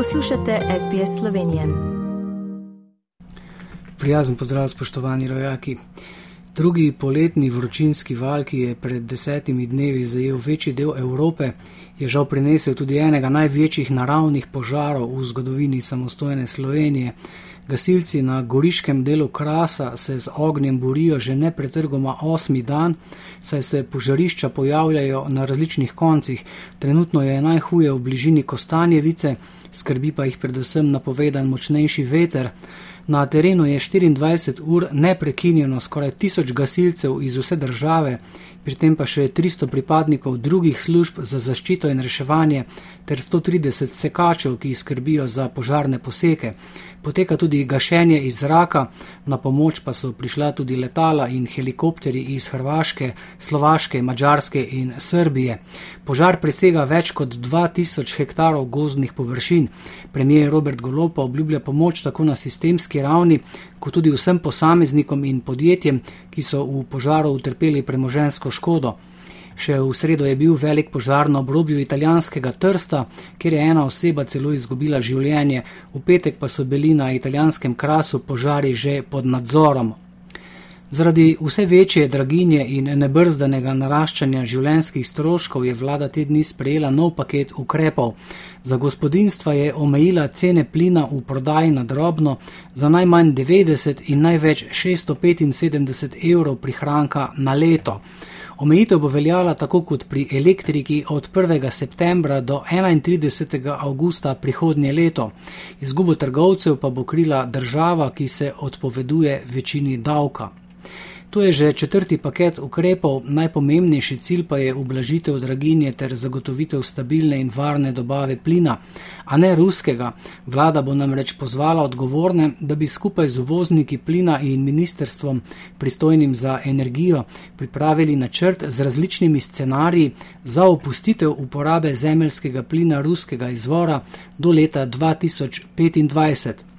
Poslušate SBS Slovenije. Prijazen pozdrav, spoštovani rojaki. Drugi poletni vročinski val, ki je pred desetimi dnevi zajel večji del Evrope, je žal prinesel tudi enega največjih naravnih požarov v zgodovini samostojne Slovenije. Gasilci na goriškem delu Krasa se z ognjem borijo že nepretrgoma osmi dan, saj se požarišča pojavljajo na različnih koncih. Trenutno je najhuje v bližini Kostanjevice, skrbi pa jih predvsem napovedan močnejši veter. Na terenu je 24 ur neprekinjeno skoraj tisoč gasilcev iz vse države, pri tem pa še 300 pripadnikov drugih služb za zaščito in reševanje ter 130 sekačev, ki skrbijo za požarne poseke. Poteka tudi gašenje iz zraka, na pomoč pa so prišla tudi letala in helikopteri iz Hrvaške, Slovaške, Mačarske in Srbije. Požar presega več kot 2000 hektarov gozdnih površin. Premijer Robert Golopa obljublja pomoč tako na sistemski ravni, kot tudi vsem posameznikom in podjetjem, ki so v požaru utrpeli premožensko škodo. Še v sredo je bil velik požar na obrobju italijanskega Trsta, kjer je ena oseba celo izgubila življenje, v petek pa so bili na italijanskem krasu požari že pod nadzorom. Zaradi vse večje draginje in nebrzdanega naraščanja življenjskih stroškov je vlada te dni sprejela nov paket ukrepov. Za gospodinstva je omejila cene plina v prodaji na drobno za najmanj 90 in največ 675 evrov prihranka na leto. Omejitev bo veljala tako kot pri elektriki od 1. septembra do 31. avgusta prihodnje leto. Izgubo trgovcev pa bo krila država, ki se odpoveduje večini davka. To je že četrti paket ukrepov, najpomembnejši cilj pa je ublažitev draginje ter zagotovitev stabilne in varne dobave plina, a ne ruskega. Vlada bo namreč pozvala odgovorne, da bi skupaj z uvozniki plina in ministerstvom pristojnim za energijo pripravili načrt z različnimi scenariji za opustitev uporabe zemeljskega plina ruskega izvora do leta 2025.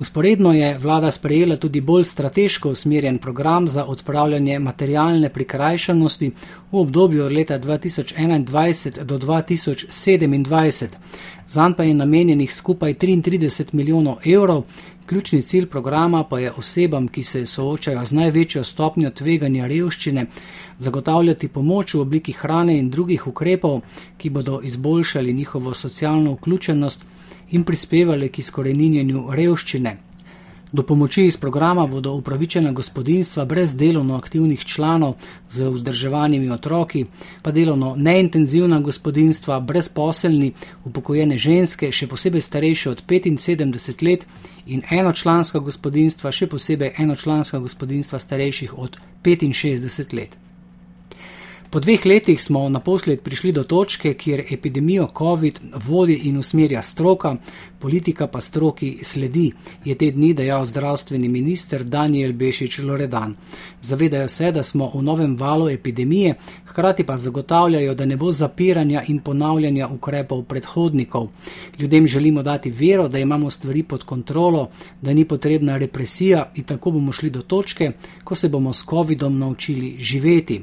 Usporedno je vlada sprejela tudi bolj strateško usmerjen program za odpravljanje materialne prikrajšanosti v obdobju od leta 2021 do 2027. Zan pa je namenjenih skupaj 33 milijonov evrov. Ključni cilj programa pa je osebam, ki se soočajo z največjo stopnjo tveganja revščine, zagotavljati pomoč v obliki hrane in drugih ukrepov, ki bodo izboljšali njihovo socialno vključenost in prispevali k izkoreninjenju revščine. Do pomoči iz programa bodo upravičena gospodinstva brez delovno aktivnih članov z vzdrževanimi otroki, pa delovno neintenzivna gospodinstva, brezposelni, upokojene ženske, še posebej starejše od 75 let in enočlanska gospodinstva, še posebej enočlanska gospodinstva starejših od 65 let. Po dveh letih smo naposled prišli do točke, kjer epidemijo COVID vodi in usmerja stroka, politika pa stroki sledi, je te dni dejal zdravstveni minister Daniel Bešič Loredan. Zavedajo se, da smo v novem valu epidemije, hkrati pa zagotavljajo, da ne bo zapiranja in ponavljanja ukrepov predhodnikov. Ljudem želimo dati vero, da imamo stvari pod kontrolo, da ni potrebna represija in tako bomo šli do točke, ko se bomo s COVID-om naučili živeti.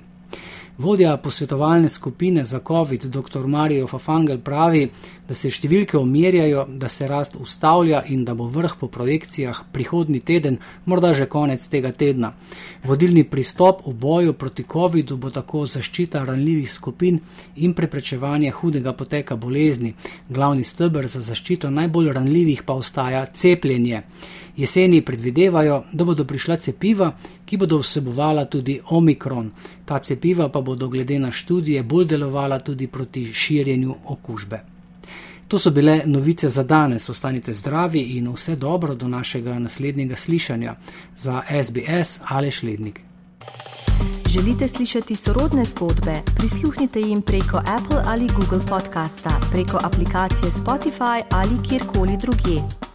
Vodja posvetovalne skupine za COVID, dr. Marijo Fafangel, pravi, da se številke omerjajo, da se rast ustavlja in da bo vrh po projekcijah prihodnji teden, morda že konec tega tedna. Vodilni pristop v boju proti COVID-u bo tako zaščita ranljivih skupin in preprečevanje hudega poteka bolezni. Glavni stebr za zaščito najbolj ranljivih pa ostaja cepljenje. Jeseni predvidevajo, da bodo prišla cepiva, ki bodo vsebovala tudi omikron. Ta cepiva pa bodo glede na študije bolj delovala tudi proti širjenju okužbe. To so bile novice za danes. Ostanite zdravi in vse dobro do našega naslednjega slišanja za SBS ali Šlednik. Želite slišati sorodne zgodbe? Prisluhnite jim preko Apple ali Google podcasta, preko aplikacije Spotify ali kjerkoli drugje.